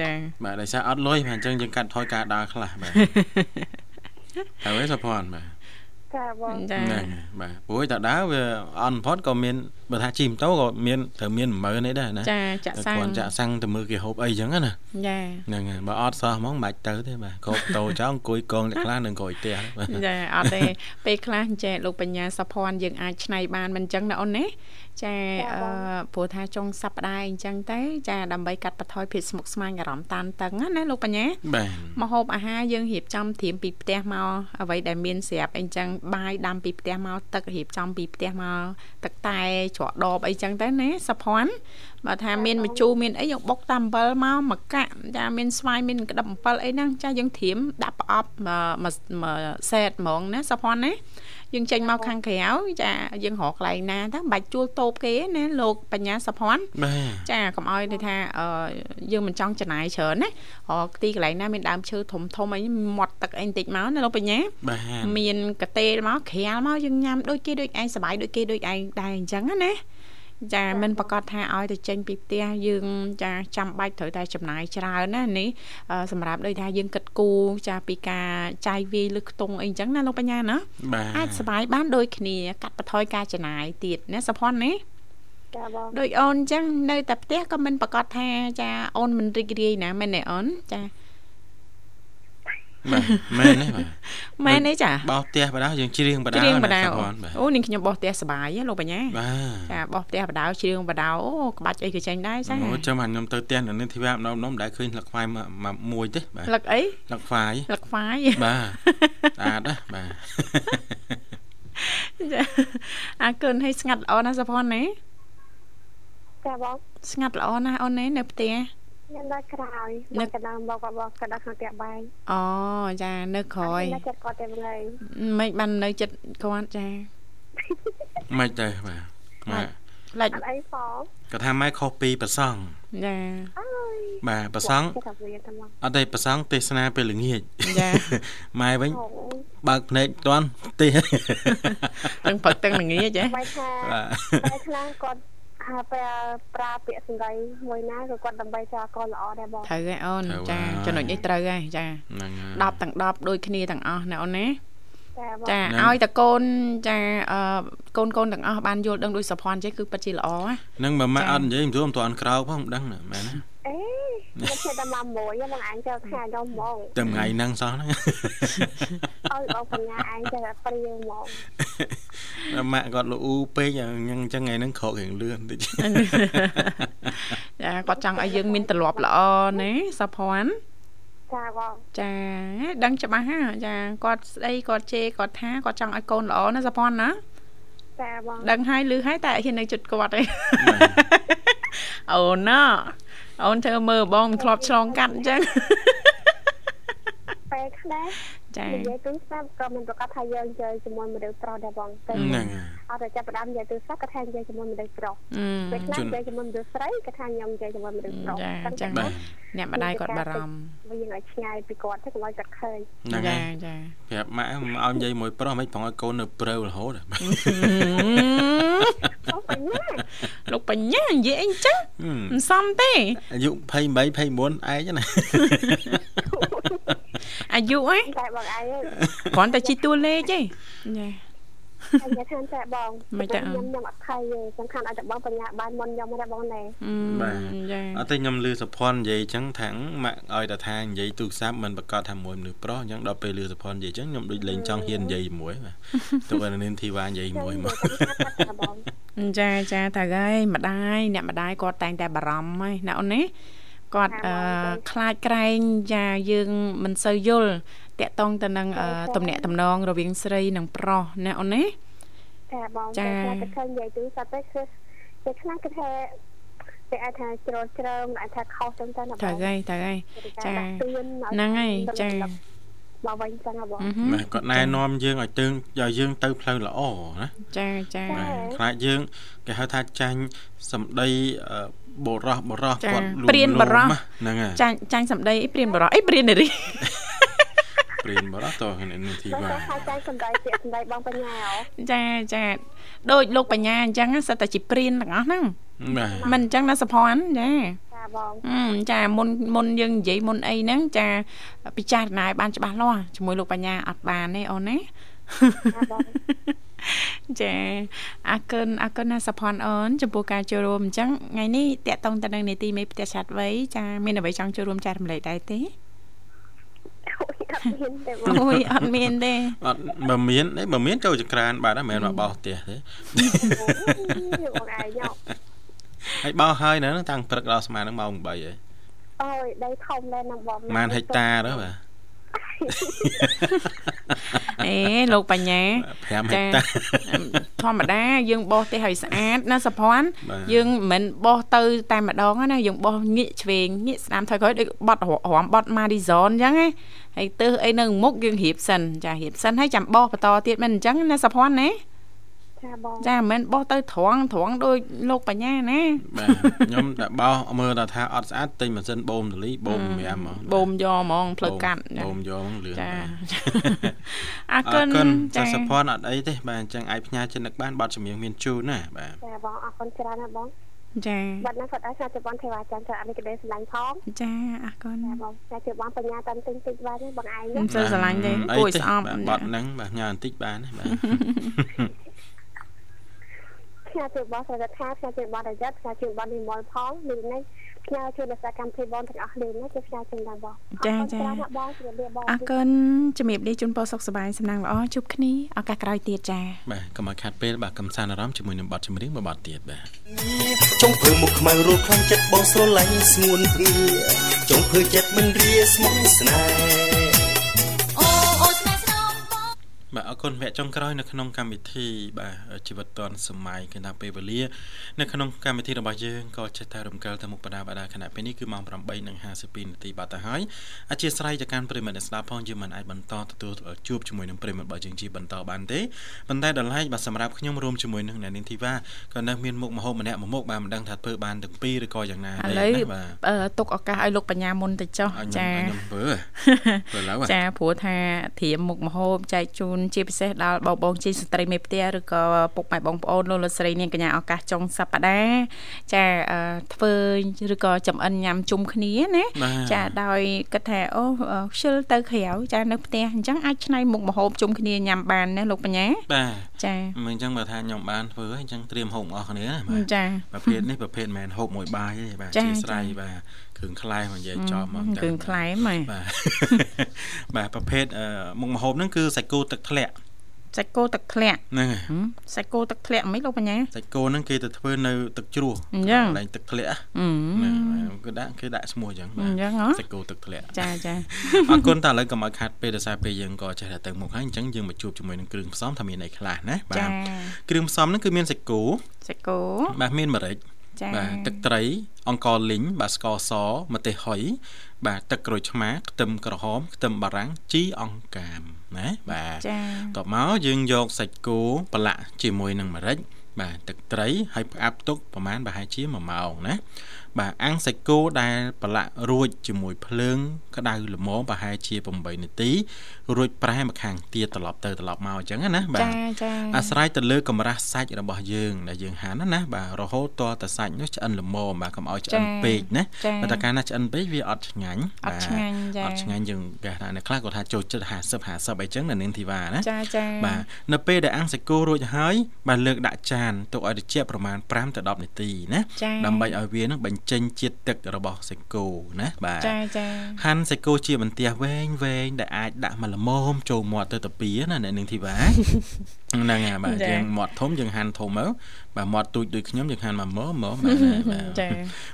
ចាបាទដោយសារអត់លុយបាទអញ្ចឹងយើងកាត់ថយការដើរខ្លះបាទ ហើយសុភ័ណ្ឌបាទចាបងចាហ្នឹងហើយបាទព្រោះតែដើរវាអន់បំផុតក៏មានបើថាជិះម៉ូតូក៏មានត្រូវមាន10000នេះដែរណាចាចាក់តែសាំងគាត់ចាក់សាំងទៅមើលគេហូបអីចឹងណាចាហ្នឹងហើយបើអត់សោះហ្មងមិនបាច់ទៅទេបាទកោបតោចោលអង្គុយកងតែខ្លះនឹងក្រោយផ្ទះបាទចាអត់ទេពេលខ្លះចេះលោកបញ្ញាសុភ័ណ្ឌយើងអាចឆ្នៃបានមិនអញ្ចឹងណាអូនណា ចាអឺព្រោះថាចុងសប្តាហ៍អញ្ចឹងទៅចាដើម្បីកាត់បន្ថយភាពស្មុគស្មាញអារម្មណ៍តានតឹងណាលោកបញ្ញាបាទមកហូបអាហារយើងរៀបចំត្រៀមពីផ្ទះមកអ្វីដែលមានស្រាប់អីចឹងបាយដាំពីផ្ទះមកទឹករៀបចំពីផ្ទះមកទឹកតែច្រកដបអីចឹងទៅណាសុភ័ណ្ឌបើថាមានម្ជូរមានអីយើងបុកតាមអំបិលមកមកកាក់ចាមានស្វាយមានក្តឹបអំបិលអីហ្នឹងចាយើងត្រៀមដាក់ប្រអប់មកមកសេតហ្មងណាសុភ័ណ្ឌណា យើងចេញមកខាងក្រៅចាយើងរកកន្លែងណាទៅមិនបាច់ជួលតូបគេទេណាលោកបញ្ញាសុភ័ណ្ឌបាទចាកុំឲ្យន័យថាអឺយើងមិនចង់ចំណាយច្រើនណារកទីកន្លែងណាមានដើមឈើធំធំអីមាត់ទឹកអីបន្តិចមកណាលោកបញ្ញាបាទមានកតេលមកក្រាលមកយើងញ៉ាំដូចគេដូចឯងសប្បាយដូចគេដូចឯងដែរអញ្ចឹងណា ចាមិនប្រកាសថាឲ្យទៅចេញពីផ្ទះយើងចាចាំបាច់ត្រូវតែចំណាយច្រើនណានេះអឺសម្រាប់ដូចថាយើងគិតគូរចាពីការចាយវាយលើខ្ទង់អីអញ្ចឹងណាលោកបញ្ញាណាបាទអាចសប្បាយបានដូចគ្នាកាត់បន្ថយការចំណាយទៀតណាសុភ័ណ្ឌណាចាបងដូចអូនអញ្ចឹងនៅតែផ្ទះក៏មិនប្រកាសថាចាអូនមិនរីករាយណាមែនទេអូនចា បាទមែនទេបាទមែនទេចាបោសផ្ទះបដៅយើងច្រៀងបដៅច្រៀងបដៅសុភ័ណ្ឌបាទអូនាងខ្ញុំបោះផ្ទះសប្បាយហ៎លោកបញ្ញាបាទចាបោះផ្ទះបដៅច្រៀងបដៅអូក្បាច់អីក៏ចេញដែរចាអូចាំអាខ្ញុំទៅផ្ទះនៅនេះធីវ៉ាម្ដងម្ដងមិនដែលឃើញលឹកខ្វាយមកមកមួយទេបាទលឹកអីលឹកខ្វាយលឹកហ្វាយបាទស្អាតណាស់បាទចាអាគុណឲ្យស្ងាត់ល្អណាស់សុភ័ណ្ឌណាចាបងស្ងាត់ល្អណាស់អូនណានៅផ្ទះ ខ្ញុំដល់ក្រោយនឹនឹកកកណ្ដាលមកក៏បងកណ្ដាលខាងផ្ទះបាយអូចានៅក្រោយនៅចិត្តគាត់តែមួយមិនបាននៅចិត្តគាត់ចាមិនទេបាទបាទផ្លាច់អត់អីផងគាត់ថាម៉ែខុសពីប្រសង់ចាអើយបាទប្រសង់គេថាវាតែមកអត់ទេប្រសង់ទេសនាពេលល្ងាចចាម៉ែវិញអូបើកភ្នែកតាន់ទេទាំងព្រឹកទាំងល្ងាចចាបាយថាបាទតែខ្លះគាត់ ហាប្រើប្រើពាក្យសម្ដីមួយណាក៏គាត់ដើម្បីចោលកល្អដែរបងត្រូវហើយអូនចាចំណុចនេះត្រូវហើយចាហ្នឹងហើយ10ទាំង10ដូចគ្នាទាំងអស់ណាអូនណាចាបងចាហ្នឹងឲ្យតកូនចាអឺកូនកូនទាំងអស់បានយល់ដឹងដូចសុភ័ណ្ឌចេះគឺពិតជាល្អណាហ្នឹងបើម៉ាក់ចាអត់និយាយមិនទួមិនទាន់ក្រោកផងមិនដឹងណាមែនណា អេខ្ញុំខ្ញុំតែមកមួយបងឯងចូលថ្ងៃដល់ហ្មងតែថ្ងៃហ្នឹងសោះហ្នឹងអើយបងបញ្ញាឯងចេះតែព្រាវហ្មងម៉ាក់គាត់លូពេកអញ្ចឹងថ្ងៃហ្នឹងក្រោករៀងលឿនតិចចាគាត់ចង់ឲ្យយើងមានទម្លាប់ល្អណាសុភ័ណ្ឌចាបងចាដឹងច្បាស់ហ่าចាគាត់ស្ដីគាត់ជេរគាត់ថាគាត់ចង់ឲ្យកូនល្អណាសុភ័ណ្ឌណាចាបងដឹងហើយឮហើយតែអត់ហ៊ាននៅជិតគាត់ទេអូនណា អូនធ្វើមើលបងមិនធ្លាប់ឆ្លងកាត់អញ្ចឹងពេលខ្លះចានិយាយទូរស័ព្ទក៏មិនប្រកាសថាយើងនិយាយជាមួយមនុស្សប្រុសដែរបងតែហ្នឹងហើយអត់តែចាប់ផ្ដើមនិយាយទូរស័ព្ទក៏ថានិយាយជាមួយមនុស្សប្រុសអឺពេលខ្លះជូននិយាយជាមួយមនុស្សស្រីក៏ថាខ្ញុំនិយាយជាមួយមនុស្សប្រុសចាតែចឹងបាទអ្នកម្ដាយគាត់បារម្ភវិញឲ្យឆ្ងាយពីគាត់ទៅកុំឲ្យគាត់ឃើញហ្នឹងហើចាយចាប្រាប់ម៉ាក់មកឲ្យនិយាយមួយប្រុសមិនប្រងឲ្យកូននៅព្រៅរហូតអូបញ្ញា លោកបញ្ញានិយាយអីអញ្ចឹងមិនសមទេអាយុ28 29ឯងណាអាយុហ៎តែបងឯងគ្រាន់តែជីតួលេខទេចា អញ្ញាថាតែបងមិនទេអ่ะខ្ញុំខ្ញុំអត់ខៃទេសំខាន់ឲ្យតែបងបញ្ញាបានមុនខ្ញុំណាបងណែអឺបាទចាអត់ទេខ្ញុំលឺសុភ័ណ្ឌនិយាយអញ្ចឹងថាងម៉ាក់ឲ្យតែថានិយាយទូរស័ព្ទមិនប្រកាសថាមួយមនុស្សប្រុសអញ្ចឹងដល់ពេលលឺសុភ័ណ្ឌនិយាយអញ្ចឹងខ្ញុំដូចលេងចង់ហ៊ាននិយាយជាមួយបាទទុកឲ្យនាងធីវ៉ានិយាយមួយមកតែបងចាចាត្រូវហើយម្ដាយអ្នកម្ដាយគាត់តែងតែបារម្ភហើយណាអូនណាគាត់អឺខ្លាចក្រែងចាយើងមិនសូវយល់តកតងទៅនឹងអឺទំនាក់ទំនងរវាងស្រីនិងប្រុសណាអូនណា តែបងចាតែខ្លះទៅឃើញនិយាយទូរស័ព្ទទៅគឺតែខ្លះគឺថាតែអាចថាជ្រុលជ្រើមអាចថាខុសចឹងទៅណាបងត្រូវហើយត្រូវហើយចាចាទៀនហ្នឹងហើយចាមកវិញចឹងហ៎បងអឺហឹមបាទគាត់ណែនាំយើងឲ្យទៅឲ្យយើងទៅផ្លូវល្អណាចាចាបាទខ្លាចយើងគេហៅថាចាញ់សម្ដីអឺបរោះបរោះចាគាត់លួងព្រានបរោះលោមហ្នឹងហើយចាញ់ចាញ់សម្ដីអីព្រានបរោះអីព្រាននារី ព្រានបរោះតើនេះនាងធីតែវ៉ាថាចាយសំដីពាក្យសំដីបងបញ្ញាហ៎ចាចាដូចលោកបញ្ញាអញ្ចឹងសិតតែជាព្រានទាំងអស់ហ្នឹងបាទមិនអញ្ចឹងណាសុភ័ណ្ឌចាចាបងអឺចាមុនមុនយើងនិយាយមុនអីហ្នឹងចាពិចារណាឲ្យបានច្បាស់លាស់ជាមួយលោកបញ្ញាអត់បានទេអូនណាចាបងចាអរគុណអរគុណណាសុភ័ណ្ឌអូនចំពោះការចូលរួមអញ្ចឹងថ្ងៃនេះតកតងទៅនឹងនីតិមេផ្ទះឆាត់វ័យចាមានអ្វីចង់ចូលរួមចែករំលែកដែរទេ អូយអត់មានទេបងអូយអត់មានទេអត់បើមានទេបើមានចូលចក្រានបាទហ្នឹងមិនមែនមកបោសផ្ទះទេបងឯងញ៉ោហើយបោសហើយនៅហ្នឹងតាំងព្រឹកដល់ស្មានហ្នឹងម៉ោង8ហើយអូយដីធំដែរណាបងម៉ានហិកតាទៅបាទ អេលោកបញ្ញា5ហិកតាធម្មតាយើងបោសទេឲ្យស្អាតណាសុភ័ណ្ឌបាទយើងមិនមែនបោសទៅតែម្ដងណាយើងបោសងាកឆ្វេងងាកស្ដាំថយក្រោយដូចបត់រំបត់ Marizon អញ្ចឹងណាហើយទើសអីនៅមុខយើងរៀបសិនចារៀបសិនហើយចាំបោសបន្តទៀតមិនអញ្ចឹងណាសុភ័ណ្ឌណា ចាបងចាមិនមែនបោសទៅត្រង់ត្រង់ដូចលោកបញ្ញាណាបាទខ្ញុំតែបោសមើលតែថាអត់ស្អាតទិញម៉ាស៊ីនបូមទលីបូម5ហ្មងបូមយកហ្មងផ្លូវកាត់បូមយកហ្មងលឿនចាបាទអរអគុរណគុណចាចាសុភ័ណ្ឌអត់អីទេបាទអញ្ចឹងអាចផ្ញើចិត្តនឹកបានបាត់ជំនៀងមានជូនណាបាទចាបងអរគុណច្រើនណាបងចាបាត់ណាគាត់ឲ្យសាជបងទេវ៉ាចាន់ច្រើននេះក៏ដែរសម្លាញ់ផងចាអរគុណចាបងចាជឿបងបញ្ញាតាមទិញតិចបានទេបងឯងមិនណាសូវស្រឡាញ់ទេអីគួរឲ្យទេស្អប់បាទបាត់ហ្នឹងបាទញ៉ាំបន្តិចបានណាបាទ ផ្ញើជឿបងសរដ្ឋាផ្ញើជឿបងរយ័ត្នផ្ញើជឿបងនិមលផងនេះនេះផ្ញើជូនដល់សកម្មភាពបងទាំងអស់នេះណាជឿផ្ញើជូនដល់បងចាចាអរគុណច្រើនណាស់បងជម្រាបលាបងអរគុណជំរាបលាជូនពរសុខសប្បាយសំណាងល្អជួបគ្នាឱកាសក្រោយទៀតចាបាទកុំឲ្យខាត់ពេលបាទកំសាន្តអារម្មណ៍ជាមួយនឹងបទចម្រៀងមួយបទទៀតបាទចុងភើមុខខ្មៅរੂខ្លាំងចិត្តបងស្រឡាញ់ស្ងួនព្រាចុងភើចិត្តមិនរាស្មោះស្នេហ៍ បាទអរគុណវគ្គចុងក្រោយនៅក្នុងកម្មវិធីបាទជីវិតឌွန်សម័យគឺថាពេលវេលានៅក្នុងកម្មវិធីរបស់យើងក៏ចេះតែរំកិលទៅមុខបដាបដាខណៈពេលនេះគឺម៉ោង8:52នាទីបាត់ទៅហើយអធិស្ឋានទៅកាន់ប្រិមត្តអ្នកស្ដាប់ផងយើងមិនអាចបន្តទទួលជួបជាមួយនឹងប្រិមត្តរបស់យើងជាបន្តបានទេប៉ុន្តែដល់ឡែកបាទសម្រាប់ខ្ញុំរួមជាមួយនឹងអ្នកនាងធីវ៉ាក៏នៅមានមុខមហូបម្នាក់មួយមុខបាទមិនដឹងថាធ្វើបានទាំងពីរឬក៏យ៉ាងណាឥទេឡូវណាបាទអឺទុកឱកាសឲ្យលោកបញ្ញាមុនទៅចុះឲ្យខ្ញុំចាឲ្យខ្ញុំធ្វើធ្វើឡើយបាទចាព្រោះថាធៀមមុខមហូបចែកជូនជាពិសេសដល់បងបងជាស្ត្រីមេផ្ទះឬក៏ពុកម៉ែបងប្អូនលោកលោកស្រីនាងកញ្ញាឱកាសចុងសប្តាហ៍ចាអឺធ្វើឬក៏ចំអិនញ៉ាំជុំគ្នាណាបាទចាដោយគិតថាអូអឺខ្ជិលទៅក្រៅចានៅផ្ទះអញ្ចឹងអាចឆ្នៃមុខម្ហូបជុំគ្នាញ៉ាំបានណាលោកបញ្ញាបាទចាមិនអញ្ចឹងបើថាខ្ញុំបានធ្វើហើយអញ្ចឹងត្រៀមហូបអស់គ្នាណាបាទចាប្រភេទនេះប្រភេទមិនមែនហូបមួយបាយទេបាទចាជាស្រ័យចាបាទ គ្រឿងខ្លែមកនិយាយចំមកគ្រឿងខ្លែមហ៎បាទបាទប្រភេទអឺមុខម្ហូបហ្នឹងគឺសាច់គោទឹកធ្លាក់សាច់គោទឹកធ្លាក់ហ្នឹងហើយហឹមសាច់គោទឹកធ្លាក់មិនលោកបញ្ញាសាច់គោហ្នឹងគេទៅធ្វើនៅទឹកជ្រោះអញ្ចឹងកន្លែងទឹកធ្លាក់អឺហ្នឹងគឺដាក់គេដាក់ឈ្មោះអញ្ចឹងអញ្ចឹងហ៎សាច់គោទឹកធ្លាក់ចាចាអរគុណតើឥឡូវកុំឲ្យខាត់ពេលដោយសារពេលយើងក៏ចេះតែទៅមុខហើយអញ្ចឹងយើងមកជួបជាមួយនឹងគ្រឿងផ្សំថាមានអីខ្លះណាបាចាទគ្រឿងផ្សំហ្នឹងគឺមានសាច់គោសាច់គោបាទមានម្រេចចា បាទទឹកត្រីអង្ករលីងបាទស្ករសម្ទេសហុយបាទទឹកក្រូចឆ្មាខ្ទឹមក្រហមខ្ទឹមបារាំងជីអង្កាមណាបាទចាតបមកយើងយកសាច់គោប្រឡាក់ជាមួយនឹងម្រេចបាទទឹកត្រីហើយផ្អាប់ទុកប្រហែលប្រហែលជា1ម៉ោងណាបាទអាំងសាច់គោដែលប្រឡាក់រួចជាមួយភ្លើងក្តៅល្មមប្រហែលជា8នាទីរួចប្រែមកខាងទៀតត្រឡប់ទៅត្រឡប់មកអញ្ចឹងណាបាទចាចាអាស្រ័យទៅលើកម្រាស់សាច់របស់យើងដែលយើងហាន់ណាណាបាទរហូតតតែសាច់នោះឆ្អិនល្មមបាទកុំឲ្យឆ្អិនពេកណាចាបើតែកាលណាឆ្អិនពេកវាអត់ឆ្ងាញ់អត់ឆ្ងាញ់ចាអត់ឆ្ងាញ់យើងគេថាអ្នកខ្លះគាត់ថាចូលចិត្ត50 50អីចឹងនៅនាងធីវ៉ាណាចាចាបាទនៅពេលដែលអាំងសាច់គោរួចហើយបាទលើកដាក់ចានទុកឲ្យត្រជាក់ប្រមាណ5ទៅ10នាទីណាចាដើម្បីឲ្យវានឹងបញ្ចេញជាតិទឹករបស់សាច់គោណាបាទចាចាហាន់សាច់គោជាបន្ទះវែងវែងដែលអាចដាក់មកល្មមចូលមាត់ទៅតាពីណាអ្នកនាងធីវ៉ា ហ្នឹងហើយបាទយើងមាត់ធំយើងហាន់ធំមកបាទមាត់ទូចដូចខ្ញុំយើងហាន់មកមើមើបាទណាបាទចា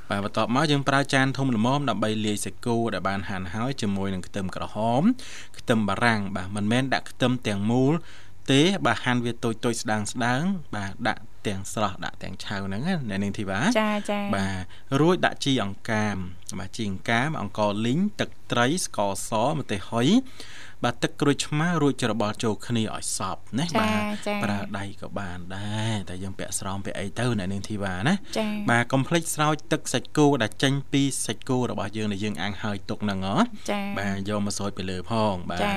បាទបន្ទាប់មកយើងប្រើចានធំល្មមដើម្បីលាយសាច់គោដែលបានហាន់ហើយជាមួយនឹងខ្ទឹមក្រហមខ្ទឹមបារាំងបាទមិនមែនដាក់ខ្ទឹមទាំងមូលទេបាទហាន់វាតូចតូចស្ដាងស្ដាង បាទដាក់ទាំងស្រស់ដាក់ទាំងឆៅហ្នឹងណាអ្នកនាងធីវ៉ាចាចាបាទរួចដាក់ជីអង្កាមបាទជីអង្កាមអង្ករលីងទឹកត្រីស្ករសម្ទេសហុយ បាទទឹកក្រូចឆ្មារួចច្របល់ចូលគ្នាឲ្យសព្វណាចាបាទចាប្រើដៃក៏បានដែរតែយើងពាក់ស្រោមពាក់អីទៅអ្នកនាងធីវ៉ាណាចាបាទកុំភ្លេចស្រោចទឹកសាច់គោដែលចេញពីសាច់គោរបស់យើងដែលយើងអាំងហើយទុកហ្នឹងហ៎ចាបាទយកមកស្រោចពីលើផងបាទចា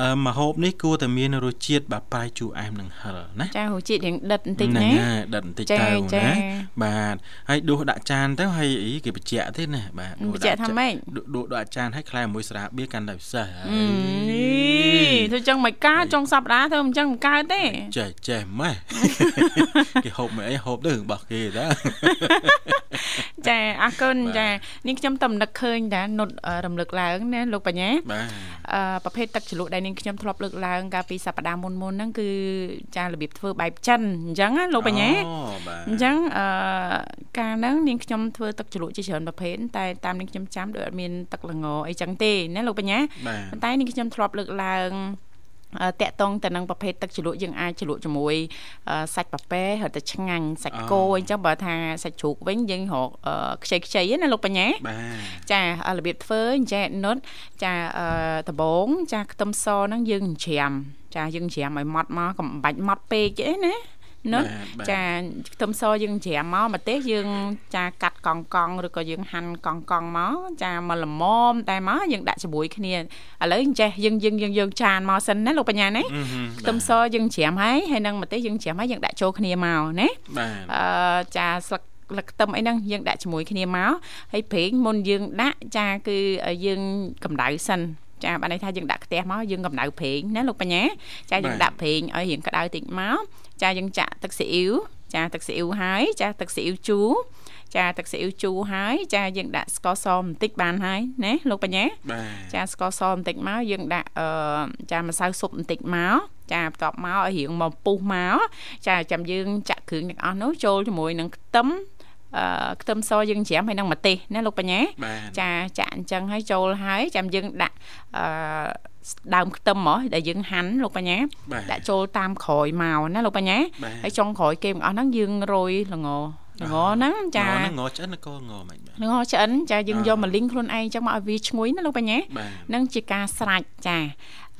អឺម្ហូបនេះគួរតែមានរសជាតិបាទប្រៃជូរអែមនិងហឹរណាចារសជាតិរៀងដិតបន្តិចហ្នឹងណាហើយដិតបន្តិចចាទៅចាណាបាទហើយដួសដាក់ចានទៅហើយអីគេបញ្ជាក់ទេណាបាទដួសបញ្ជាក់ថាម៉េចដួសដួសដាក់ចានហើយខ្លែមួយស្រាបៀរកាន់តែពិសេសហើអឺយធ្វើចឹងមិនកើតចុងសប្តាហ៍ធ្វើមិនចឹងមិនកើតទេចេះចេះម៉េះគេហូបមិនអីហូបទៅរបស់គេតាចាអរគុណបាទចានេះខ្ញុំតំណឹកឃើញតានុតអឺរំលឹកឡើងណាលោកបញ្ញាបាទអឺប្រភេទទឹកជ្រលក់ដែលនាងខ្ញុំធ្លាប់លើកឡើងកាលពីសប្តាហ៍មុនមុនហ្នឹងគឺចារបៀបធ្វើបែបចិនអញ្ចឹងណាលោកបញ្ញាអូបាទអញ្ចឹងអឺកាលហ្នឹងនាងខ្ញុំធ្វើទឹកជ្រលក់ជាច្រើនប្រភេទតែតាមនាងខ្ញុំចាំដូចអត់មានទឹកល្ងអីចឹងទេណាលោកបញ្ញាបាទប៉ុន្តែនាងខ្ញុំធ្លាប់លើកឡើងអឺតាក់តងទៅនឹងប្រភេទទឹកជ្រលក់យើងអាចជ្រលក់ជាមួយអឺសាច់ប៉ាប៉ែហើយទៅឆ្ងាញ់សាច់គោអញ្ចឹងបើថាសាច់ជ្រូកវិញយើងរកអឺខ្ចីខ្ចីណាលោកបញ្ញាបាទចារបៀបធ្វើអញ្ចឹងនុតចាអឺដបងចាខ្ទឹមសហ្នឹងយើងច្រាមចាយើងច្រាមឲ្យម៉ត់មកកុំបាច់ម៉ត់ពេកទេណា នុតបាទបាទចាខ្ទឹមសយើងច្រាមមកម្ទេសយើងចាកាត់កង់កង់ឬក៏យើងហាន់កង់កង់មកចាមកល្មមតែមកយើងដាក់ជាមួយគ្នាឥឡូវអញ្ចេះយើងយើងយើងយើងចានមកសិនណាលោកបញ្ញាណាអឺហឹមខ្ទឹមសយើងច្រាមហើយហើយនឹងម្ទេសយើងច្រាមហើយយើងដាក់ចូលគ្នាមកណាបាទអឺចាស្លឹកស្លឹកខ្ទឹមអីហ្នឹងយើងដាក់ជាមួយគ្នាមកហើយប្រេងមុនយើងដាក់ចាគឺយើងកម្ដៅសិនចាបានន័យថាយើងដាក់ខ្ទះមកយើងកម្ដៅប្រេងណាលោកបញ្ញាចាយើងដាក់ប្រេងឲ្យរៀងក្ដៅតិចមក ចាយើងចាក់ទឹកស៊ីអ៊ីវចាទឹកស៊ីអ៊ីវហើយចាទឹកស៊ីអ៊ីវជូរចាទឹកស៊ីអ៊ីវជូរហើយចាយើងដាក់ស្ករសបន្តិចបានហើយណាលោកបញ្ញាបាទចាស្ករសបន្តិចមកយើងដាក់អឺចាម្សៅស៊ុបបន្តិចមកចាបន្ទាប់មកឲ្យរៀងមកពុះមកចាចាំយើងចាក់គ្រឿងទាំងអស់នោះចូលជាមួយនឹងខ្ទឹមអឺ ខ្ទឹមសយើងច្រាមហើយនឹងម្ទេសណាលោកបញ្ញាបាទចាចាក់អញ្ចឹងហើយចូលហើយចាំយើងដាក់អឺដើមខ្ទឹមហ៎ដែលយើងហាន់លោកបញ្ញាបាទដាក់ចូលតាមក្រោយមកណាលោកបញ្ញាបាទហើយចុងក្រោយគេទាំងអស់ហ្នឹងយើងរោយល្ងល្ងហ្នឹងចាងហ្នឹងងឆ្អិនក៏ងមិនបាទល្ងឆ្អិនចាយើងអ่าយកមកលីងខ្លួនឯងអញ្ចឹងមកឲ្យវាឈ្ងុយណាលោកបញ្ញាបាទនឹងជាការស្រាច់ចា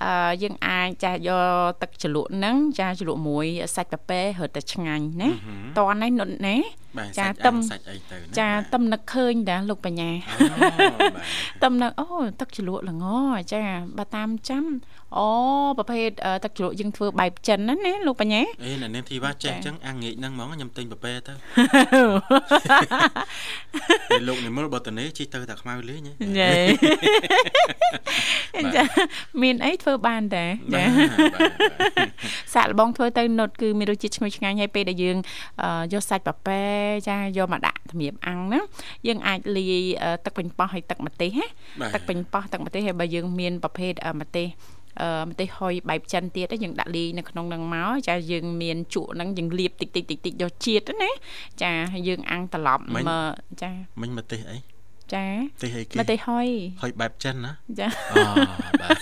អឺយើងអាចចាយកទឹកជ្រលក់ហ្នឹងចាជ្រលក់មួយសាច់ប៉ាប៉ែរត់តែឆ្ងាញ់ណាតន់ហ្នឹងនុតណាបាទ ចាសាច់ទឹអាំមងសាច់អីទៅណាចាបាទតំនឹកឃើញតាលោកបញ្ញាអូបាទតំនឹកអូទឹកជ្រលក់ល្ងចាបើតាមចាំអូប្រភេទអឺទឹកជ្រលក់យើងធ្វើបែបចិនណាណាលោកបញ្ញាអេអ្នកនាងធីវ៉ាចេះអញ្ចឹងអាងាកហ្នឹងហ្មងខ្ញុំទិញប៉ាប៉ែទៅពេលលោកនិមលបតនេជីទៅតែខ្មៅលេងហ៎យេចាមានអីធ្វើបានតាបាចាទបាទបាទសាកល្បងធ្វើទៅនុតគឺមានរសជាតិឈ្ងុយឆ្ងាញ់ហើយពេលដែលយើងអឺយកសាច់ប៉ាប៉ែចាយកមកដាក់សម្រាប់អាំងណាយើងអាចលាយអឺទឹកប៉េងប៉ោះហើយទឹកម្ទេសណាបាទទឹកប៉េងប៉ោះទឹកម្ទេសហើយបើយើងមានប្រភេទអឺម្ទេសអឺម្ទេសហុយបែបចិនទៀតទេយើងដាក់លីនៅក្នុងនឹងមកចាយើងមានជក់ហ្នឹងយើងលាបតិចតិចតិចតិចយកជាតិណាចាហើយយើងអាំងត្រឡប់មិញមកចាមិញមកទេសអី ចាទេសអីគេម្ទេសហុយហើយបែបចិនណាចាអូបាទ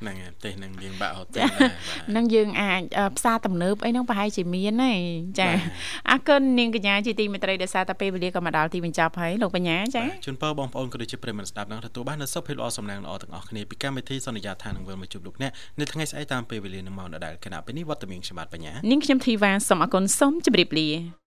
ហ្នឹងហើយទេសនឹងយើងបាក់ហូតទេសដែរបាទហ្នឹងយើងអាចអឺផ្សារទំនើបអីហ្នឹងប្រហែលជាមានហើយចាបាទអរគុណនាងកញ្ញាជាទីមេត្រីដែលសារតែពេលវេលាក៏មកដល់ទីបញ្ចប់ហើយលោកបញ្ញាចាបាទជូនពរបងប្អូនក៏ដូចជាប្រិយមិត្តស្ដាប់នឹងទទួលបាននូវសុខភាពល្អសំណាងល្អទាំងអស់គ្នាពីកម្មវិធីសន្យាថានឹងវិលមកជួបលោកអ្នកនៅថ្ងៃស្អែកតាមពេលវេលានឹងមកដដែលគណៈពេលនេះវត្តមានខ្ញុំបាទបញ្ញានាងខ្ញុំធីវ៉ាសូមអរគុណសូមជម្រាបលា